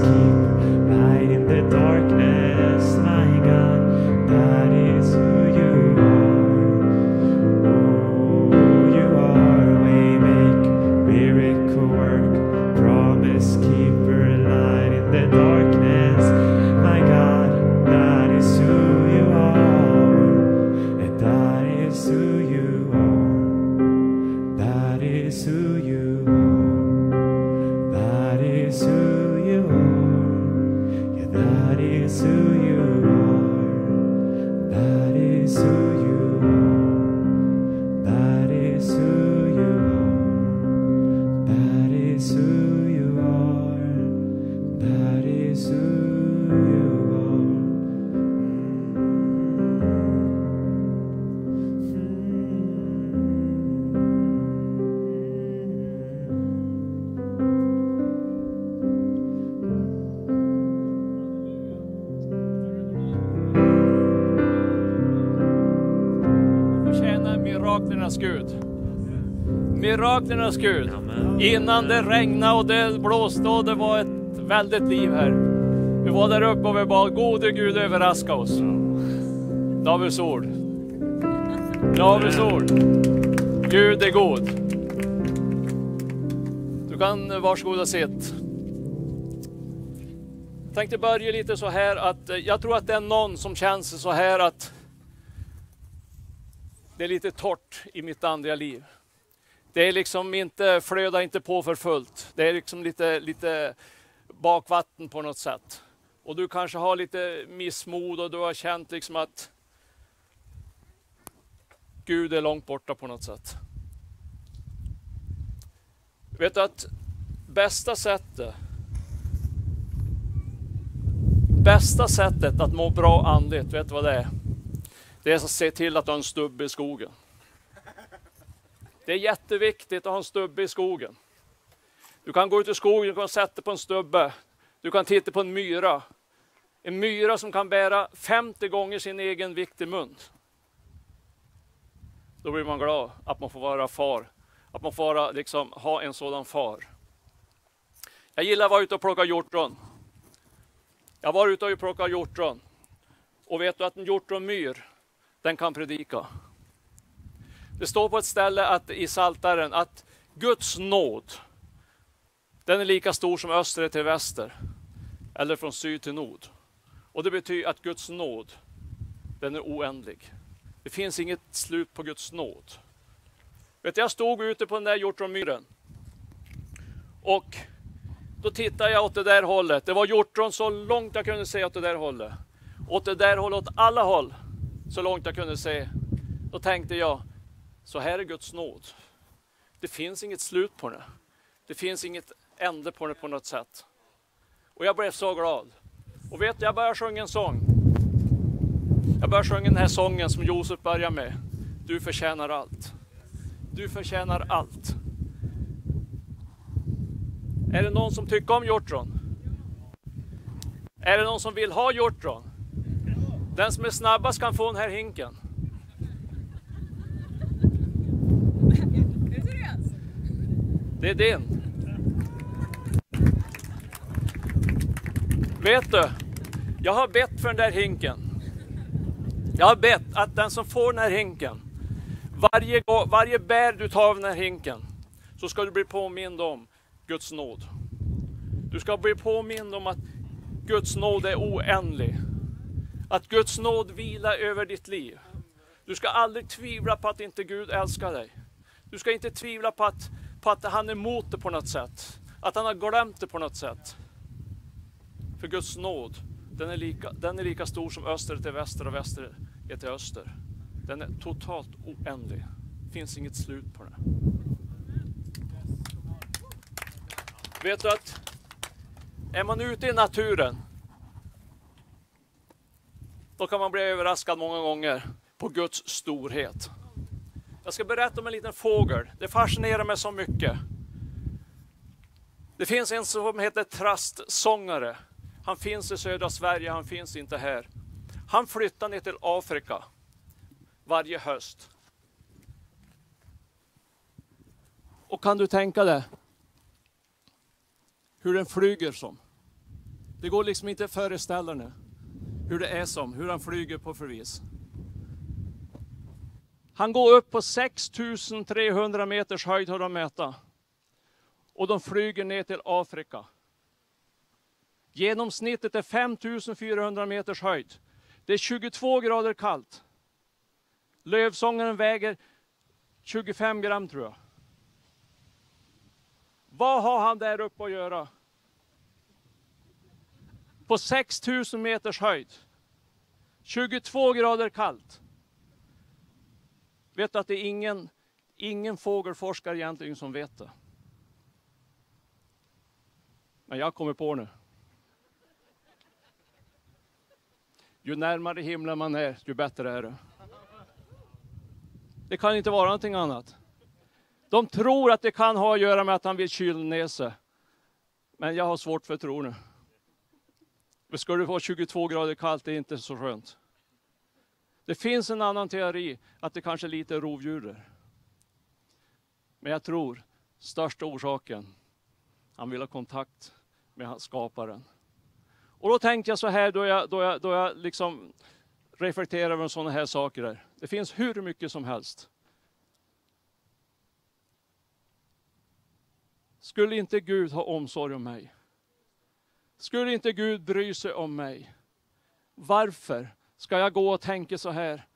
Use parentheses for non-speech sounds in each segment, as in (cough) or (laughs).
keep right in the dark. Miraklernas Gud. Miraklernas Gud. Innan det regnade och det blåste och det var ett väldigt liv här. Vi var där uppe och vi bad, gode Gud överraska oss. Davids ord. Davids ord. Gud är god. Du kan eh, varsågod och sitt. Jag tänkte börja lite så här att eh, jag tror att det är någon som känner sig så här att det är lite torrt i mitt andliga liv. Det är liksom inte, flödar inte på för fullt. Det är liksom lite, lite bakvatten på något sätt. Och du kanske har lite missmod och du har känt liksom att Gud är långt borta på något sätt. Vet du att bästa sättet Bästa sättet att må bra andligt, vet du vad det är? Det är att se till att du har en stubbe i skogen. Det är jätteviktigt att ha en stubbe i skogen. Du kan gå ut i skogen, du kan sätta dig på en stubbe. Du kan titta på en myra. En myra som kan bära 50 gånger sin egen vikt i mun. Då blir man glad att man får vara far. Att man får vara, liksom, ha en sådan far. Jag gillar att vara ute och plocka hjortron. Jag var ute och plockade hjortron. Och vet du att en hjortronmyr, den kan predika. Det står på ett ställe att, i Saltaren att Guds nåd, den är lika stor som öster till väster. Eller från syd till nord. Och det betyder att Guds nåd, den är oändlig. Det finns inget slut på Guds nåd. Vet du, jag stod ute på den där hjortronmyren. Och då tittade jag åt det där hållet. Det var hjortron så långt jag kunde se åt det där hållet. Åt det där hållet, åt alla håll, så långt jag kunde se. Då tänkte jag, så här är Guds nåd. Det finns inget slut på det. Det finns inget ände på det på något sätt. Och jag blev så glad. Och vet du, jag började sjunga en sång. Jag började sjunga den här sången som Josef börjar med. Du förtjänar allt. Du förtjänar allt. Är det någon som tycker om hjortron? Är det någon som vill ha hjortron? Den som är snabbast kan få den här hinken. Är du seriös? Det är din. Vet du, jag har bett för den där hinken. Jag har bett att den som får den här hinken, varje, varje bär du tar av den här hinken, så ska du bli påmind om Guds nåd. Du ska bli påmind om att Guds nåd är oändlig. Att Guds nåd vilar över ditt liv. Du ska aldrig tvivla på att inte Gud älskar dig. Du ska inte tvivla på att, på att han är emot det på något sätt. Att han har glömt det på något sätt. För Guds nåd, den är lika, den är lika stor som öster till väster och väster är till öster. Den är totalt oändlig. Det finns inget slut på den. Vet du att är man ute i naturen då kan man bli överraskad många gånger på Guds storhet. Jag ska berätta om en liten fågel. Det fascinerar mig så mycket. Det finns en som heter Trastsångare. Han finns i södra Sverige, han finns inte här. Han flyttar ner till Afrika varje höst. Och kan du tänka dig hur den flyger som? Det går liksom inte att föreställa nu hur det är som, hur han flyger på förvis. Han går upp på 6300 meters höjd har de mäta. Och de flyger ner till Afrika. Genomsnittet är 5400 meters höjd. Det är 22 grader kallt. Lövsångaren väger 25 gram tror jag. Vad har han där uppe att göra? På 6000 meters höjd. 22 grader kallt. Vet du att det är ingen, ingen fågelforskare egentligen som vet det. Men jag kommer på nu. Ju närmare himlen man är, ju bättre är det. Det kan inte vara någonting annat. De tror att det kan ha att göra med att han vill kyla ner sig. Men jag har svårt för att tro nu. Men ska det vara 22 grader kallt, det är inte så skönt. Det finns en annan teori, att det kanske är lite rovdjur där. Men jag tror, största orsaken, han vill ha kontakt med skaparen. Och då tänkte jag så här, då jag, då jag, då jag liksom reflekterar över sådana här saker. Där. Det finns hur mycket som helst. Skulle inte Gud ha omsorg om mig? Skulle inte Gud bry sig om mig? Varför ska jag gå och tänka så här?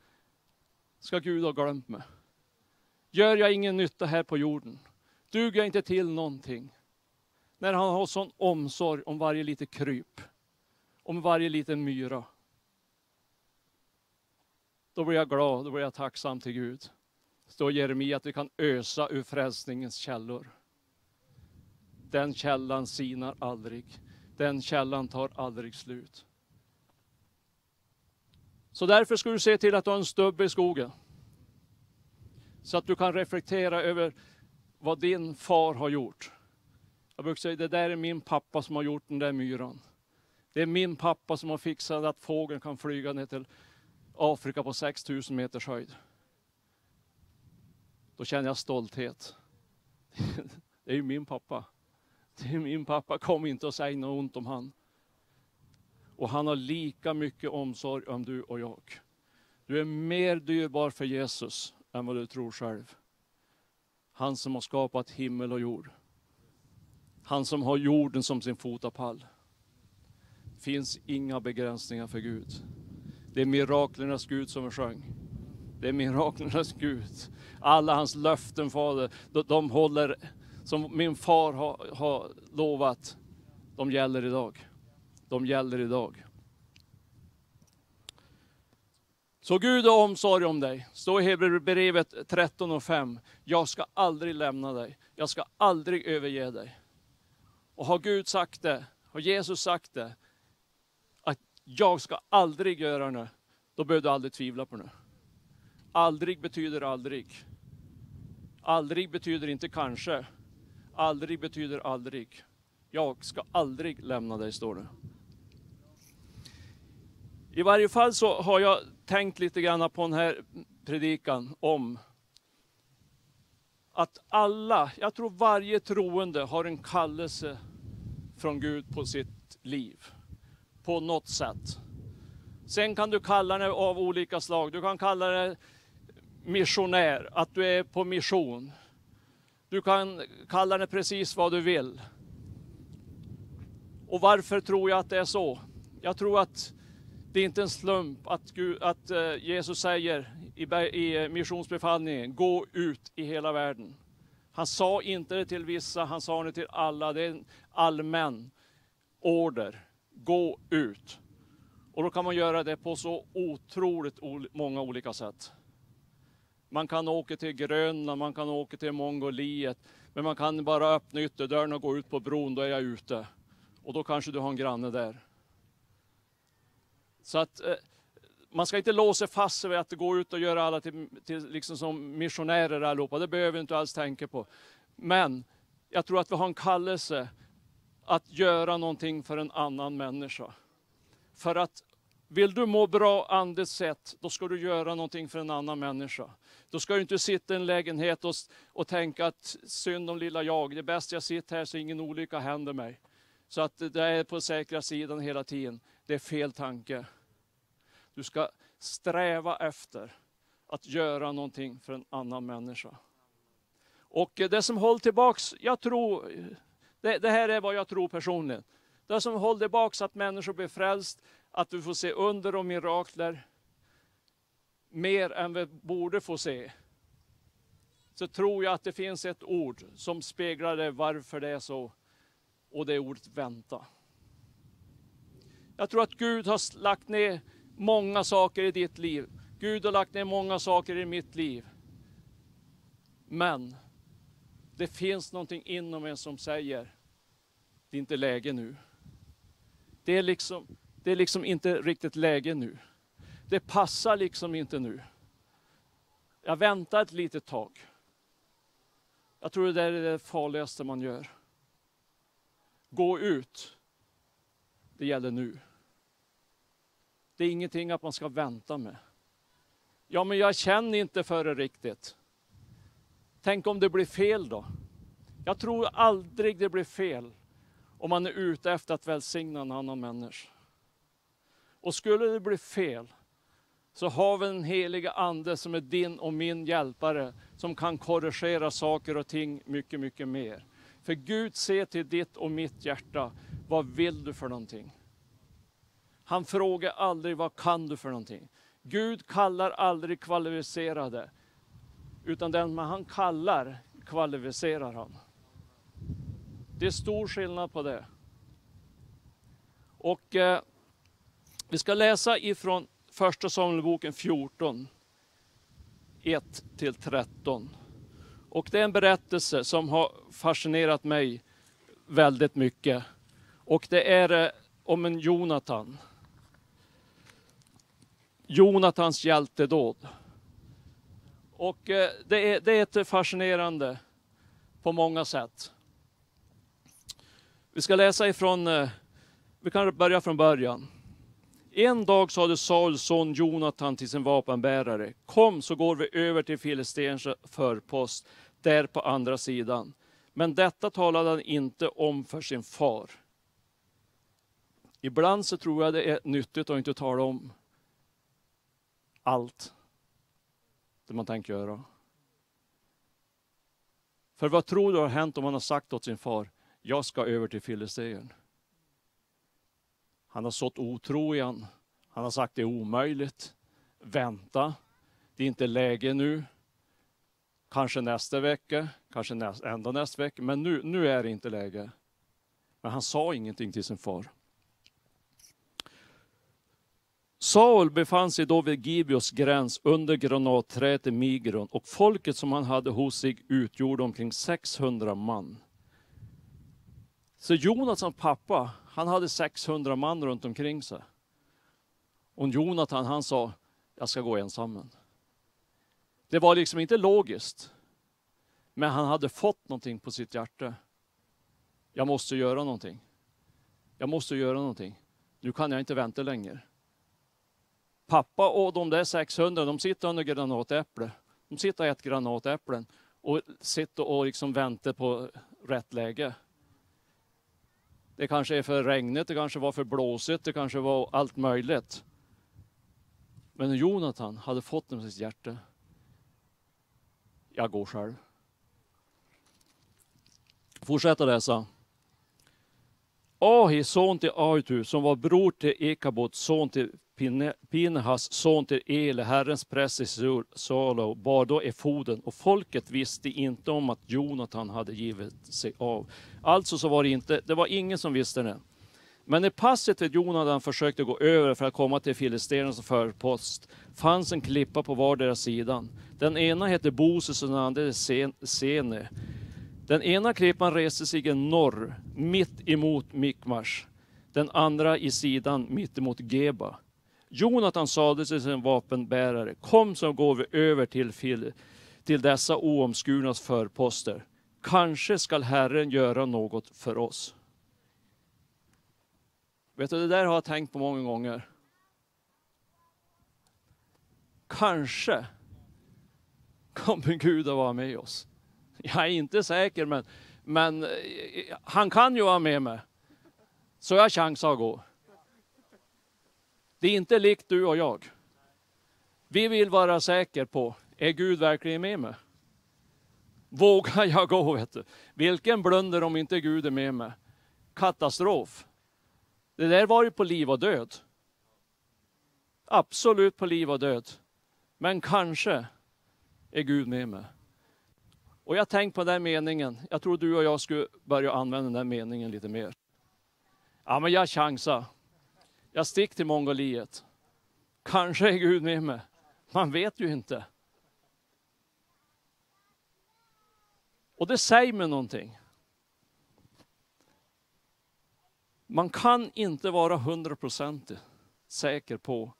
Ska Gud ha glömt mig? Gör jag ingen nytta här på jorden? Duger jag inte till någonting? När han har sån omsorg om varje litet kryp, om varje liten myra. Då blir jag glad, då blir jag tacksam till Gud. Står Jeremia att vi kan ösa ur frälsningens källor. Den källan sinar aldrig. Den källan tar aldrig slut. Så därför ska du se till att du har en stubbe i skogen. Så att du kan reflektera över vad din far har gjort. Jag brukar säga, det där är min pappa som har gjort den där myran. Det är min pappa som har fixat att fågeln kan flyga ner till Afrika på 6000 meters höjd. Då känner jag stolthet. (laughs) Det är ju min pappa till min pappa, kom inte och säg något ont om han. Och han har lika mycket omsorg om du och jag. Du är mer dyrbar för Jesus än vad du tror själv. Han som har skapat himmel och jord. Han som har jorden som sin fotapall. finns inga begränsningar för Gud. Det är miraklernas Gud som vi sjöng. Det är miraklernas Gud. Alla hans löften, Fader, de, de håller, som min far har, har lovat, de gäller idag. De gäller idag. Så Gud har omsorg om dig. Står i Hebreerbrevet 13 och 5. Jag ska aldrig lämna dig. Jag ska aldrig överge dig. Och har Gud sagt det, har Jesus sagt det, att jag ska aldrig göra det, då behöver du aldrig tvivla på det. Aldrig betyder aldrig. Aldrig betyder inte kanske. Aldrig betyder aldrig. Jag ska aldrig lämna dig, står det. I varje fall så har jag tänkt lite grann på den här predikan om att alla, jag tror varje troende har en kallelse från Gud på sitt liv. På något sätt. Sen kan du kalla det av olika slag. Du kan kalla det missionär, att du är på mission. Du kan kalla det precis vad du vill. Och varför tror jag att det är så? Jag tror att det är inte en slump att, Gud, att eh, Jesus säger i, i eh, missionsbefallningen, gå ut i hela världen. Han sa inte det till vissa, han sa det till alla. Det är en allmän order. Gå ut. Och då kan man göra det på så otroligt många olika sätt. Man kan åka till Grönland, man kan åka till Mongoliet, men man kan bara öppna ytterdörren och gå ut på bron, då är jag ute. Och då kanske du har en granne där. Så att eh, man ska inte låsa fast sig vid att gå ut och göra alla till, till liksom som missionärer allihopa. Det behöver vi inte alls tänka på. Men jag tror att vi har en kallelse att göra någonting för en annan människa. För att vill du må bra andligt sett, då ska du göra någonting för en annan människa. Då ska du inte sitta i en lägenhet och, och tänka att synd om lilla jag, det är bäst jag sitter här så ingen olycka händer mig. Så att det är på säkra sidan hela tiden. Det är fel tanke. Du ska sträva efter att göra någonting för en annan människa. Och det som håller tillbaks, jag tror, det, det här är vad jag tror personligen. Det som håller tillbaks att människor blir frälst, att du får se under och mirakler, mer än vi borde få se. Så tror jag att det finns ett ord som speglar det varför det är så. Och det är ordet vänta. Jag tror att Gud har lagt ner många saker i ditt liv. Gud har lagt ner många saker i mitt liv. Men det finns någonting inom en som säger, det är inte läge nu. Det är liksom, det är liksom inte riktigt läge nu. Det passar liksom inte nu. Jag väntar ett litet tag. Jag tror det där är det farligaste man gör. Gå ut. Det gäller nu. Det är ingenting att man ska vänta med. Ja, men jag känner inte för det riktigt. Tänk om det blir fel då? Jag tror aldrig det blir fel om man är ute efter att välsigna en annan människa. Och skulle det bli fel så har vi den heliga ande som är din och min hjälpare som kan korrigera saker och ting mycket, mycket mer. För Gud ser till ditt och mitt hjärta. Vad vill du för någonting? Han frågar aldrig vad kan du för någonting. Gud kallar aldrig kvalificerade. Utan den man han kallar kvalificerar han. Det är stor skillnad på det. Och eh, vi ska läsa ifrån första Samuelboken 14, 1-13. Och det är en berättelse som har fascinerat mig väldigt mycket. Och det är eh, om en Jonatan. Jonatans hjältedåd. Och eh, det är, det är ett fascinerande på många sätt. Vi ska läsa ifrån, eh, vi kan börja från början. En dag sade Sauls son Jonatan till sin vapenbärare, kom så går vi över till Filistens förpost, där på andra sidan. Men detta talade han inte om för sin far. Ibland så tror jag det är nyttigt att inte tala om allt det man tänker göra. För vad tror du har hänt om han har sagt åt sin far, jag ska över till Filistén. Han har sått otro igen. Han har sagt det är omöjligt. Vänta, det är inte läge nu. Kanske nästa vecka, kanske näst, ända nästa vecka, men nu, nu är det inte läge. Men han sa ingenting till sin far. Saul befann sig då vid Gibeos gräns under granatträet i Migron och folket som han hade hos sig utgjorde omkring 600 man. Så Jonathan pappa, han hade 600 man runt omkring sig. Och Jonathan han sa, jag ska gå ensam. Det var liksom inte logiskt. Men han hade fått någonting på sitt hjärta. Jag måste göra någonting. Jag måste göra någonting. Nu kan jag inte vänta längre. Pappa och de där 600, de sitter under granatäpple. De sitter och äter granatäpplen och sitter och liksom väntar på rätt läge. Det kanske är för regnigt, det kanske var för blåsigt, det kanske var allt möjligt. Men Jonathan hade fått det med sitt hjärta. Jag går själv. Fortsätta läsa. Ahi, son till Aitu, som var bror till Ekabot, son till Pinehas, son till Ele, Herrens präst i Salo, bar då efoden och folket visste inte om att Jonathan hade givit sig av. Alltså så var det inte, det var ingen som visste det. Men när passet till Jonathan försökte gå över för att komma till filisternas förpost fanns en klippa på vardera sidan. Den ena hette Boses och den andra Sene. Den ena klippan reste sig i norr, mitt emot Mikmash. Den andra i sidan mitt emot Geba. Jonathan sade till sin vapenbärare, kom så går vi över till, till dessa oomskurnas förposter. Kanske skall Herren göra något för oss. Vet du, det där har jag tänkt på många gånger. Kanske kommer Gud att vara med oss. Jag är inte säker, men, men eh, han kan ju vara med mig. Så jag chansar att gå. Det är inte likt du och jag. Vi vill vara säkra på, är Gud verkligen med mig? Vågar jag gå? Vet du? Vilken blunder om inte Gud är med mig? Katastrof. Det där var ju på liv och död. Absolut på liv och död. Men kanske är Gud med mig. Och jag tänkte på den meningen. Jag tror du och jag skulle börja använda den meningen lite mer. Ja, men jag chansar. Jag sticker till Mongoliet. Kanske är Gud med mig. Man vet ju inte. Och det säger mig någonting. Man kan inte vara hundraprocentig säker på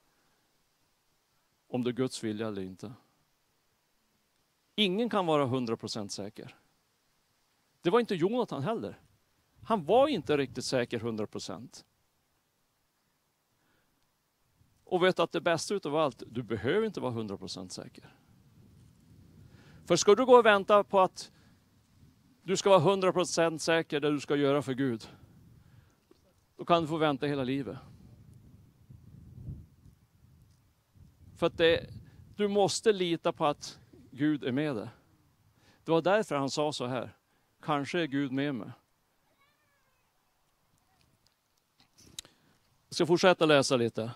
om det är Guds vilja eller inte. Ingen kan vara hundra procent säker. Det var inte Jonathan heller. Han var inte riktigt säker hundra och vet att det bästa utav allt, du behöver inte vara hundra procent säker. För ska du gå och vänta på att du ska vara hundra procent säker det du ska göra för Gud, då kan du få vänta hela livet. För att det, du måste lita på att Gud är med dig. Det var därför han sa så här, kanske är Gud med mig. Jag ska fortsätta läsa lite.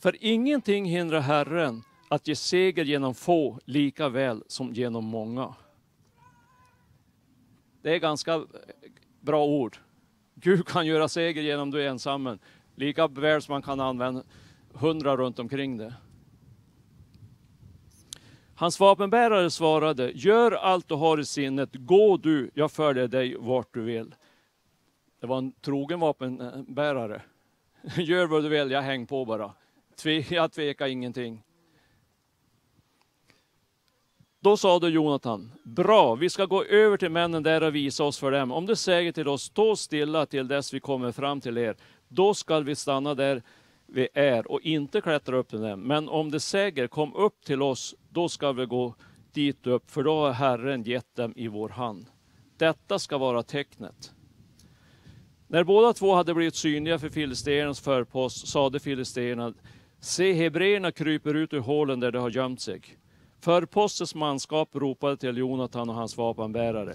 För ingenting hindrar Herren att ge seger genom få lika väl som genom många. Det är ganska eh, bra ord. Gud kan göra seger genom du är ensam, lika väl som man kan använda hundra runt omkring det. Hans vapenbärare svarade, gör allt du har i sinnet, gå du, jag följer dig vart du vill. Det var en trogen vapenbärare. (laughs) Gör vad du vill, jag häng på bara. (laughs) Jag tvekar ingenting. Då sade Jonathan, bra, vi ska gå över till männen där och visa oss för dem. Om de säger till oss, stå stilla till dess vi kommer fram till er, då skall vi stanna där vi är och inte klättra upp till dem. Men om de säger, kom upp till oss, då ska vi gå dit upp, för då har Herren gett dem i vår hand. Detta ska vara tecknet. När båda två hade blivit synliga för filisternas förpost sade filisterna, se hebreerna kryper ut ur hålen där de har gömt sig. Förpostens manskap ropade till Jonatan och hans vapenbärare.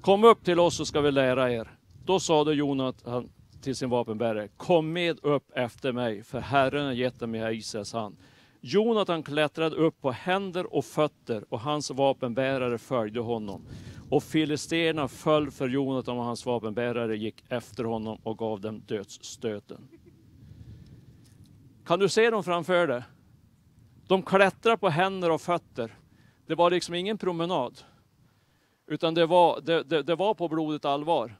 Kom upp till oss så ska vi lära er. Då sade Jonatan till sin vapenbärare, kom med upp efter mig, för Herren har gett dem i Israels hand. Jonatan klättrade upp på händer och fötter och hans vapenbärare följde honom. Och filisterna föll för Jonatan, och hans vapenbärare gick efter honom och gav dem dödsstöten. Kan du se dem framför dig? De klättrar på händer och fötter. Det var liksom ingen promenad. Utan det var, det, det, det var på blodigt allvar.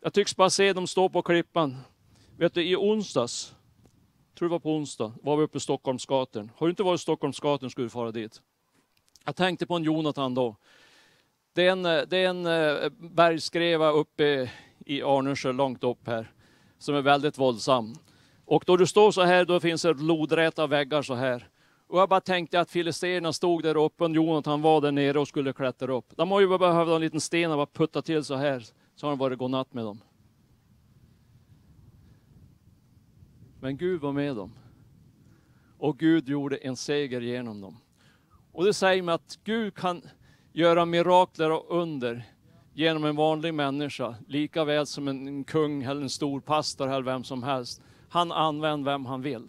Jag tycks bara se dem stå på klippan. Vet du, i onsdags, tror det var på onsdag, var vi uppe i Stockholmsgatan. Har du inte varit i Stockholmsgatan, skulle du fara dit. Jag tänkte på en Jonathan då. Det är en, det är en eh, bergskreva uppe i Arnösjö, långt upp här, som är väldigt våldsam. Och då du står så här, då finns det lodräta väggar så här. Och jag bara tänkte att filisterna stod där uppe och Jonathan var där nere och skulle klättra upp. De har ju bara behövt en liten sten och bara putta till så här, så har det varit godnatt med dem. Men Gud var med dem. Och Gud gjorde en seger genom dem. Och det säger mig att Gud kan göra mirakler och under genom en vanlig människa, lika väl som en kung eller en stor pastor eller vem som helst. Han använder vem han vill.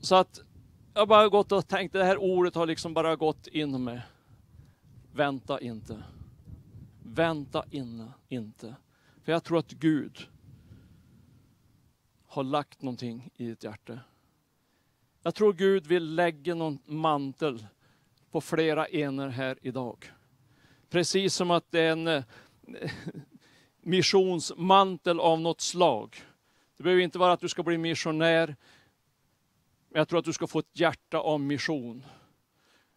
Så att jag bara gått och tänkt, det här ordet har liksom bara gått in med. Vänta inte. Vänta inne, inte. För jag tror att Gud har lagt någonting i ditt hjärta. Jag tror Gud vill lägga någon mantel på flera ener här idag. Precis som att det är en eh, missionsmantel av något slag. Det behöver inte vara att du ska bli missionär, men jag tror att du ska få ett hjärta av mission.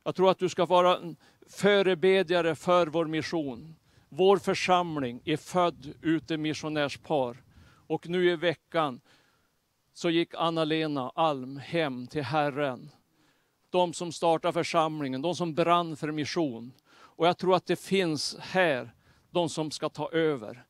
Jag tror att du ska vara förebedjare för vår mission. Vår församling är född ute missionärspar. Och nu i veckan så gick Anna-Lena Alm hem till Herren. De som startade församlingen, de som brann för mission. Och jag tror att det finns här de som ska ta över.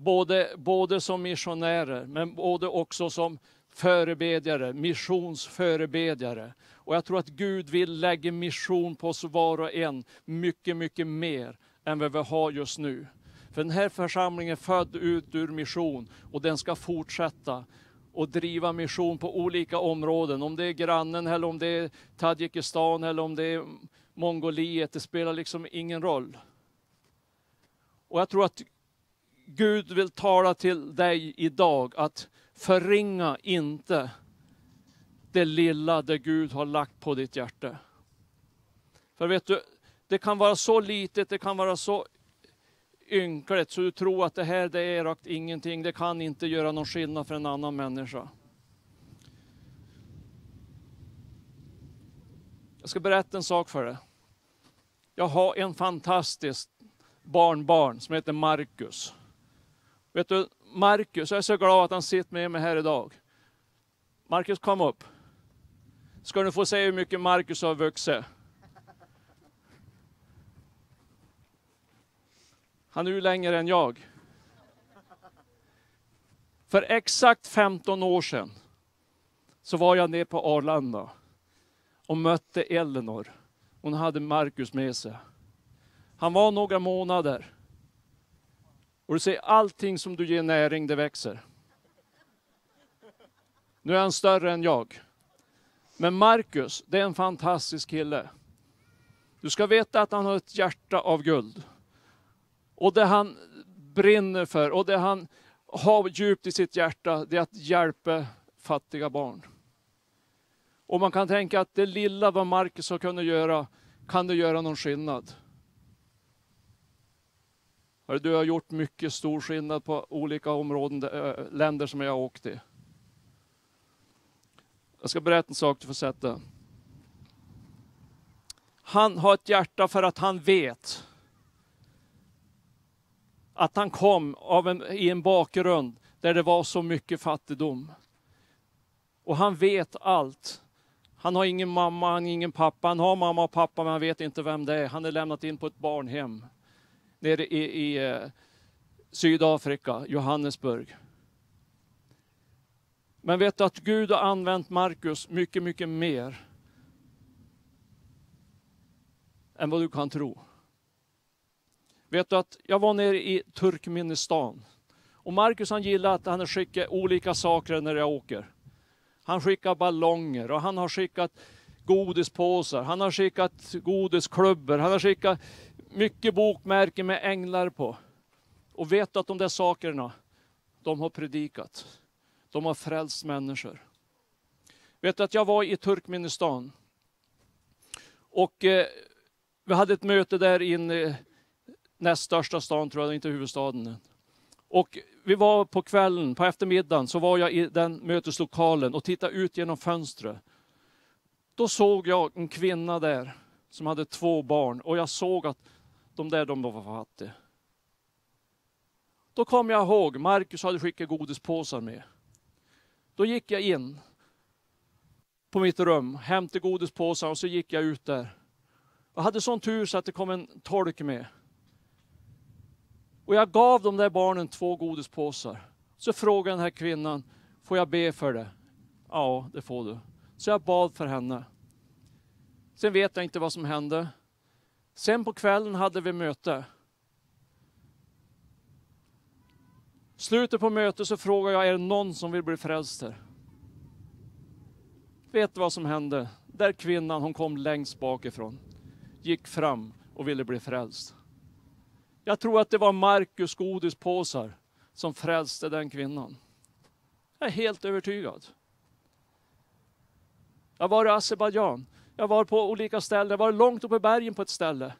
Både, både som missionärer, men både också som förebedjare, missionsförebedjare. Och jag tror att Gud vill lägga mission på oss var och en mycket, mycket mer än vad vi har just nu. För den här församlingen är född ut ur mission och den ska fortsätta och driva mission på olika områden. Om det är grannen eller om det är Tadzjikistan eller om det är Mongoliet, det spelar liksom ingen roll. Och jag tror att Gud vill tala till dig idag att förringa inte det lilla det Gud har lagt på ditt hjärta. För vet du, det kan vara så litet, det kan vara så ynkligt så du tror att det här det är rakt ingenting, det kan inte göra någon skillnad för en annan människa. Jag ska berätta en sak för dig. Jag har en fantastisk barnbarn som heter Marcus. Vet du, Markus, jag är så glad att han sitter med mig här idag. Markus, kom upp. Ska du få se hur mycket Markus har vuxit. Han är ju längre än jag. För exakt 15 år sedan så var jag nere på Arlanda och mötte Elinor. Hon hade Markus med sig. Han var några månader. Och du ser, allting som du ger näring, det växer. Nu är han större än jag. Men Markus, det är en fantastisk kille. Du ska veta att han har ett hjärta av guld. Och det han brinner för och det han har djupt i sitt hjärta, det är att hjälpa fattiga barn. Och man kan tänka att det lilla vad Markus har kunnat göra, kan det göra någon skillnad? Du har gjort mycket stor skillnad på olika områden, länder som jag har åkt i. Jag ska berätta en sak, du får sätta. Han har ett hjärta för att han vet att han kom av en, i en bakgrund där det var så mycket fattigdom. Och han vet allt. Han har ingen mamma, han har ingen pappa. Han har mamma och pappa men han vet inte vem det är. Han är lämnat in på ett barnhem nere i, i eh, Sydafrika, Johannesburg. Men vet du att Gud har använt Markus mycket, mycket mer än vad du kan tro. Vet du att jag var nere i Turkmenistan och Markus han gillar att han skickar olika saker när jag åker. Han skickar ballonger och han har skickat godispåsar, han har skickat godisklubbor, han har skickat mycket bokmärken med änglar på. Och vet du att de där sakerna, de har predikat. De har frälst människor. Vet du att jag var i Turkmenistan och eh, vi hade ett möte där i en eh, näst största stan, tror jag, inte huvudstaden. Och vi var på kvällen, på eftermiddagen, så var jag i den möteslokalen och tittade ut genom fönstret. Då såg jag en kvinna där som hade två barn och jag såg att de där de var fattiga. Då kom jag ihåg, Markus hade skickat godispåsar med. Då gick jag in på mitt rum, hämtade godispåsar och så gick jag ut där. Jag hade sån tur så att det kom en tolk med. Och jag gav de där barnen två godispåsar. Så frågade den här kvinnan, får jag be för det? Ja, det får du. Så jag bad för henne. Sen vet jag inte vad som hände. Sen på kvällen hade vi möte. Slutet på mötet så frågade jag, är det någon som vill bli frälst här? Vet du vad som hände? Där kvinnan, hon kom längst bakifrån. Gick fram och ville bli frälst. Jag tror att det var Markus godispåsar som frälste den kvinnan. Jag är helt övertygad. Jag var i Azerbajdzjan. Jag var på olika ställen. Jag var långt uppe i bergen på ett ställe.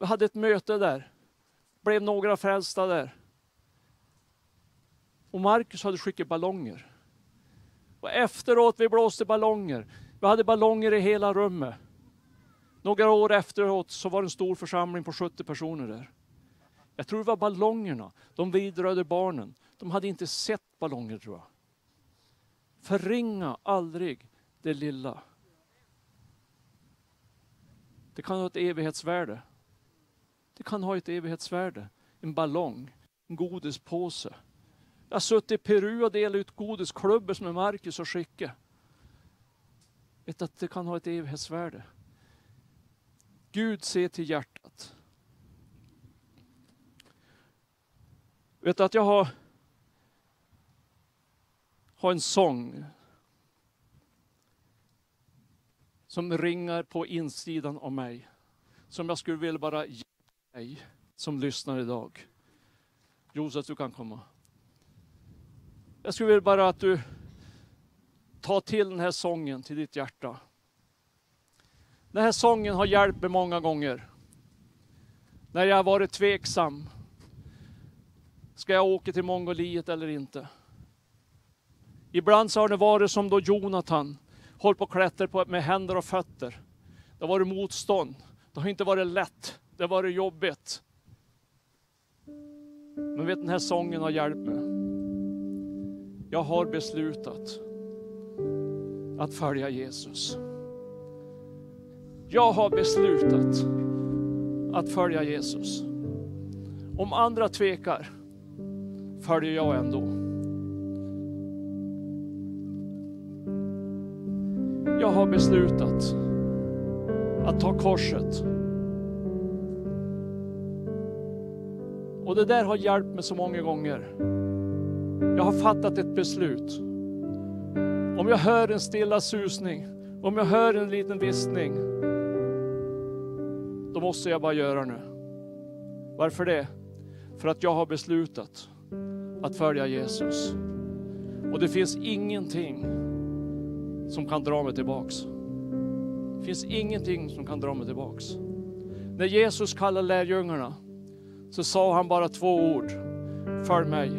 Vi hade ett möte där. Blev några frälsta där. Och Markus hade skickat ballonger. Och efteråt, vi blåste ballonger. Vi hade ballonger i hela rummet. Några år efteråt så var det en stor församling på 70 personer där. Jag tror det var ballongerna, de vidrörde barnen. De hade inte sett ballonger tror jag. Förringa aldrig det lilla. Det kan ha ett evighetsvärde. Det kan ha ett evighetsvärde. En ballong, en godispåse. Jag har suttit i Peru och delat ut godisklubbor som är Marcus och Skicke. Vet att det kan ha ett evighetsvärde. Gud ser till hjärtat. Vet du att jag har, har en sång som ringar på insidan av mig. Som jag skulle vilja bara ge dig som lyssnar idag. Josef, du kan komma. Jag skulle vilja bara att du tar till den här sången till ditt hjärta. Den här sången har hjälpt mig många gånger. När jag har varit tveksam. Ska jag åka till Mongoliet eller inte? Ibland så har det varit som då Jonathan hållit på och klättrat på med händer och fötter. Det har varit motstånd. Det har inte varit lätt. Det har varit jobbigt. Men vet den här sången har hjälpt mig. Jag har beslutat att följa Jesus. Jag har beslutat att följa Jesus. Om andra tvekar följer jag ändå. Jag har beslutat att ta korset. Och det där har hjälpt mig så många gånger. Jag har fattat ett beslut. Om jag hör en stilla susning, om jag hör en liten viskning, då måste jag bara göra nu. Varför det? För att jag har beslutat att följa Jesus. Och det finns ingenting som kan dra mig tillbaks. Det finns ingenting som kan dra mig tillbaks. När Jesus kallade lärjungarna så sa han bara två ord. Följ mig.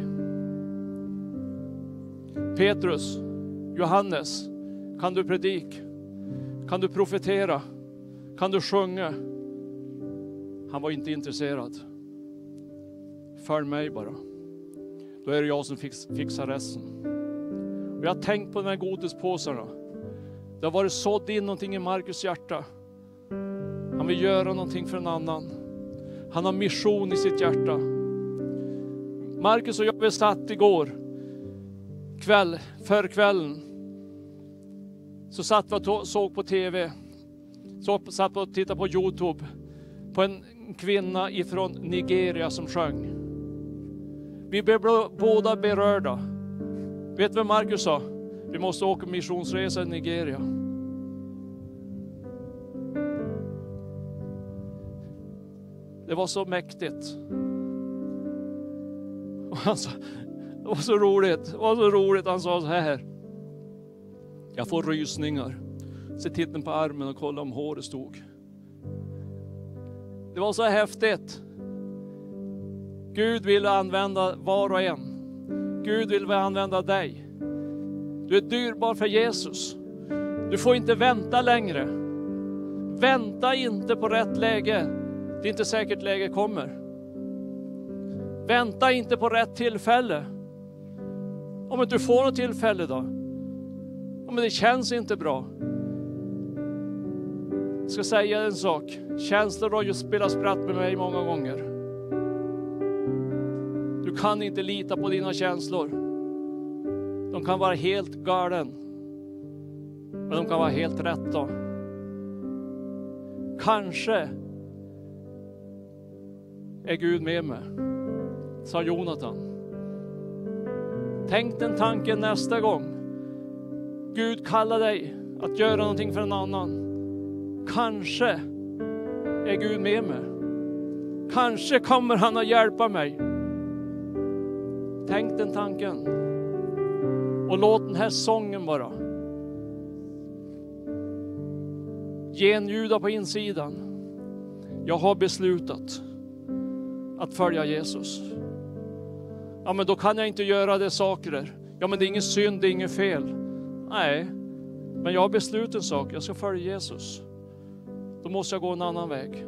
Petrus, Johannes, kan du predika, Kan du profetera? Kan du sjunga? Han var inte intresserad. Följ mig bara. Då är det jag som fixar resten. Och jag har tänkt på de här godispåsarna. Det har varit sådd in någonting i Markus hjärta. Han vill göra någonting för en annan. Han har mission i sitt hjärta. Markus och jag vi satt igår kväll, för kvällen. Så satt vi och såg på TV. Så satt och tittade på Youtube. På en kvinna ifrån Nigeria som sjöng. Vi blev båda berörda. Vet du vad Markus sa? Vi måste åka missionsresa i Nigeria. Det var så mäktigt. Sa, det var så roligt, det var så roligt. Han sa så här. Jag får rysningar. Se titten på armen och kollar om håret stod. Det var så häftigt. Gud vill använda var och en. Gud vill använda dig. Du är dyrbar för Jesus. Du får inte vänta längre. Vänta inte på rätt läge. Det är inte säkert läge kommer. Vänta inte på rätt tillfälle. Om inte du får något tillfälle då? Om det känns inte bra. Jag ska säga en sak. Känslor har ju spelat spratt med mig många gånger. Du kan inte lita på dina känslor. De kan vara helt galen. Men de kan vara helt rätta. Kanske är Gud med mig, sa Jonathan. Tänk den tanken nästa gång. Gud kallar dig att göra någonting för en annan. Kanske är Gud med mig. Kanske kommer han att hjälpa mig. Tänk den tanken. Och låt den här sången vara. genljuda på insidan. Jag har beslutat att följa Jesus. Ja, men då kan jag inte göra det saker. Ja, men det är ingen synd, det är inget fel. Nej, men jag har beslutat en sak. Jag ska följa Jesus. Då måste jag gå en annan väg.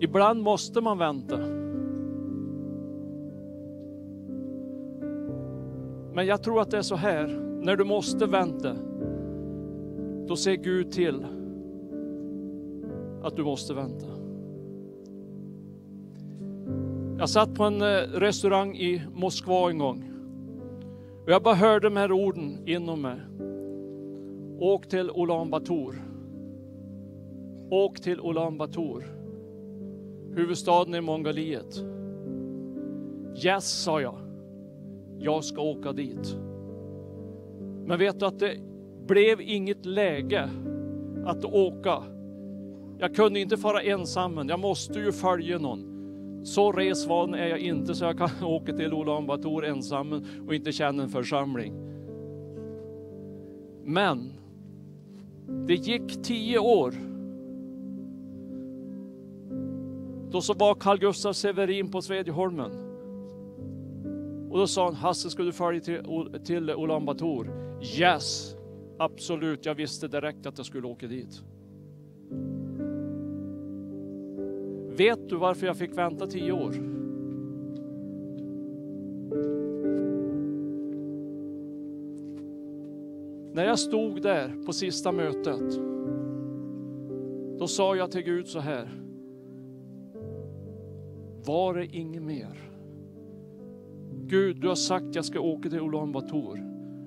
Ibland måste man vänta. Men jag tror att det är så här, när du måste vänta, då ser Gud till att du måste vänta. Jag satt på en eh, restaurang i Moskva en gång. Och jag bara hörde de här orden inom mig. Åk till Ulan Bator. Åk till Ulan Bator. Huvudstaden i Mongoliet. Yes, sa jag. Jag ska åka dit. Men vet du att det blev inget läge att åka. Jag kunde inte fara ensam, men jag måste ju följa någon. Så resvan är jag inte så jag kan (laughs) åka till Ulan Bator ensam och inte känna en församling. Men det gick tio år. Då så var Carl Gustaf Severin på Svedjeholmen. Och då sa han, Hasse ska du följa till, till Ulan Bator? Yes, absolut. Jag visste direkt att jag skulle åka dit. Vet du varför jag fick vänta tio år? När jag stod där på sista mötet, då sa jag till Gud så här. Var det inget mer? Gud, du har sagt att jag ska åka till Ulan Bator.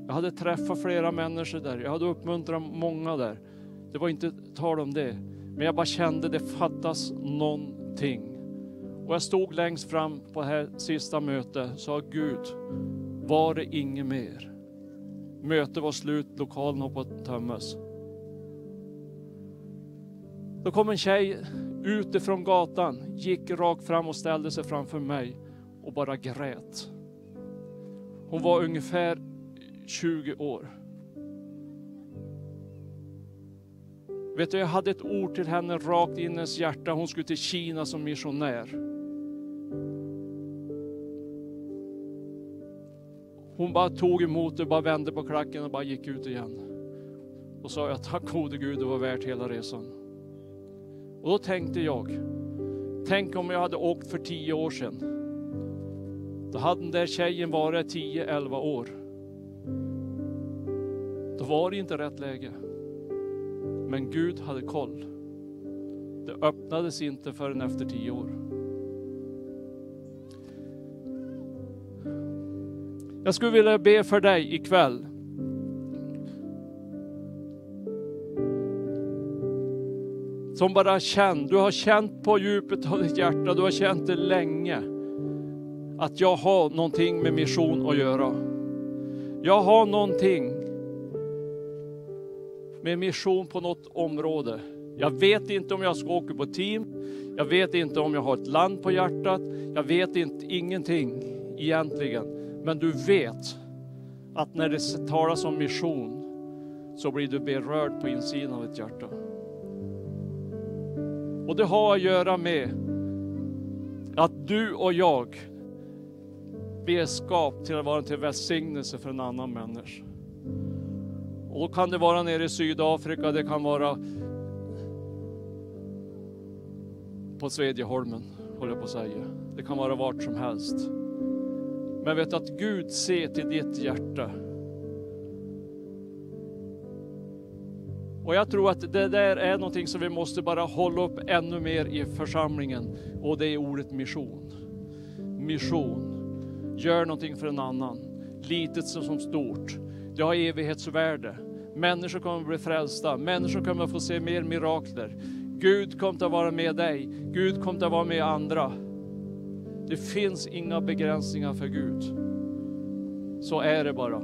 Jag hade träffat flera människor där, jag hade uppmuntrat många där. Det var inte tal om det. Men jag bara kände det fattas någonting. Och jag stod längst fram på det här sista mötet och sa Gud, var det inget mer? Mötet var slut, lokalen höll på att tömmas. Då kom en tjej utifrån gatan, gick rakt fram och ställde sig framför mig och bara grät. Hon var ungefär 20 år. Vet du, jag hade ett ord till henne rakt in i hennes hjärta. Hon skulle till Kina som missionär. Hon bara tog emot det, bara vände på klacken och bara gick ut igen. Och sa jag, tack gode Gud, det var värt hela resan. Och då tänkte jag, tänk om jag hade åkt för tio år sedan. Då hade den där tjejen varit 10-11 år. Då var det inte rätt läge. Men Gud hade koll. Det öppnades inte förrän efter tio år. Jag skulle vilja be för dig ikväll. Som bara känt, du har känt på djupet av ditt hjärta, du har känt det länge. Att jag har någonting med mission att göra. Jag har någonting med mission på något område. Jag vet inte om jag ska åka på team. Jag vet inte om jag har ett land på hjärtat. Jag vet inte ingenting egentligen. Men du vet att när det talas om mission så blir du berörd på insidan av ditt hjärta. Och det har att göra med att du och jag vi är skap till att vara till välsignelse för en annan människa. Och då kan det vara nere i Sydafrika, det kan vara på Svedjeholmen, håller jag på att säga. Det kan vara vart som helst. Men vet att Gud ser till ditt hjärta. Och jag tror att det där är någonting som vi måste bara hålla upp ännu mer i församlingen. Och det är ordet mission. Mission. Gör någonting för en annan. Litet som stort. Det har evighetsvärde. Människor kommer att bli frälsta. Människor kommer att få se mer mirakler. Gud kommer att vara med dig. Gud kommer att vara med andra. Det finns inga begränsningar för Gud. Så är det bara.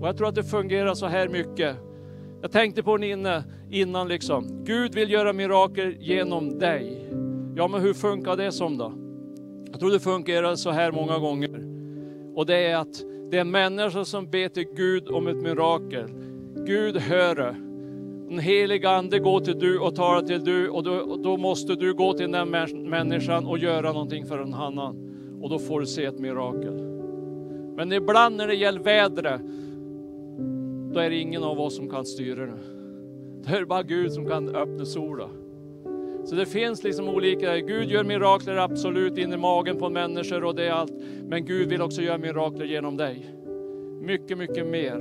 Och jag tror att det fungerar så här mycket. Jag tänkte på den inne, innan liksom. Gud vill göra mirakel genom dig. Ja, men hur funkar det som då? Jag tror det fungerar så här många gånger. Och det är att det är människor som ber till Gud om ett mirakel. Gud hör det. Den heliga ande går till du och talar till du och då, och då måste du gå till den människan och göra någonting för en annan. Och då får du se ett mirakel. Men ibland när det gäller vädret, då är det ingen av oss som kan styra det. Det är bara Gud som kan öppna solen. Så det finns liksom olika, Gud gör mirakler absolut in i magen på människor och det är allt. Men Gud vill också göra mirakler genom dig. Mycket, mycket mer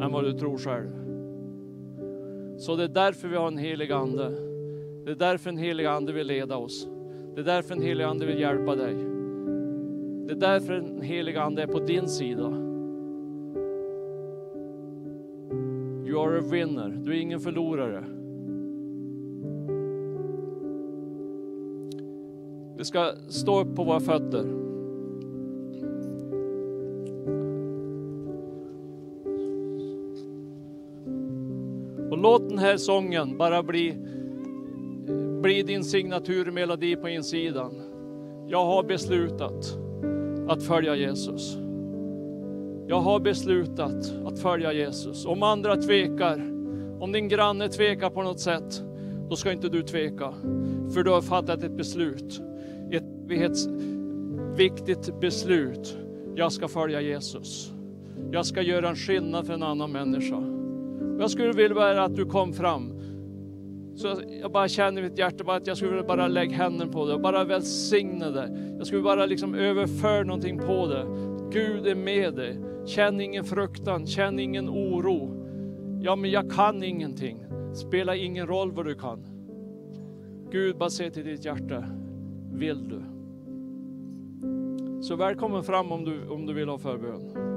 än vad du tror själv. Så det är därför vi har en helig ande. Det är därför en helig ande vill leda oss. Det är därför en helig ande vill hjälpa dig. Det är därför en helig ande är på din sida. Du are a winner. Du är ingen förlorare. Vi ska stå upp på våra fötter. Och låt den här sången bara bli, bli din signaturmelodi på insidan. Jag har beslutat att följa Jesus. Jag har beslutat att följa Jesus. Om andra tvekar, om din granne tvekar på något sätt, då ska inte du tveka. För du har fattat ett beslut. Ett viktigt beslut. Jag ska följa Jesus. Jag ska göra en skillnad för en annan människa. Jag skulle vilja att du kom fram. Så jag bara känner i mitt hjärta bara att jag skulle vilja bara lägga händerna på dig och bara välsigna dig. Jag skulle bara liksom överföra någonting på dig. Gud är med dig. Känn ingen fruktan, känn ingen oro. Ja, men jag kan ingenting. Spelar ingen roll vad du kan. Gud bara se till ditt hjärta. Vill du? Så välkommen fram om du, om du vill ha förbön.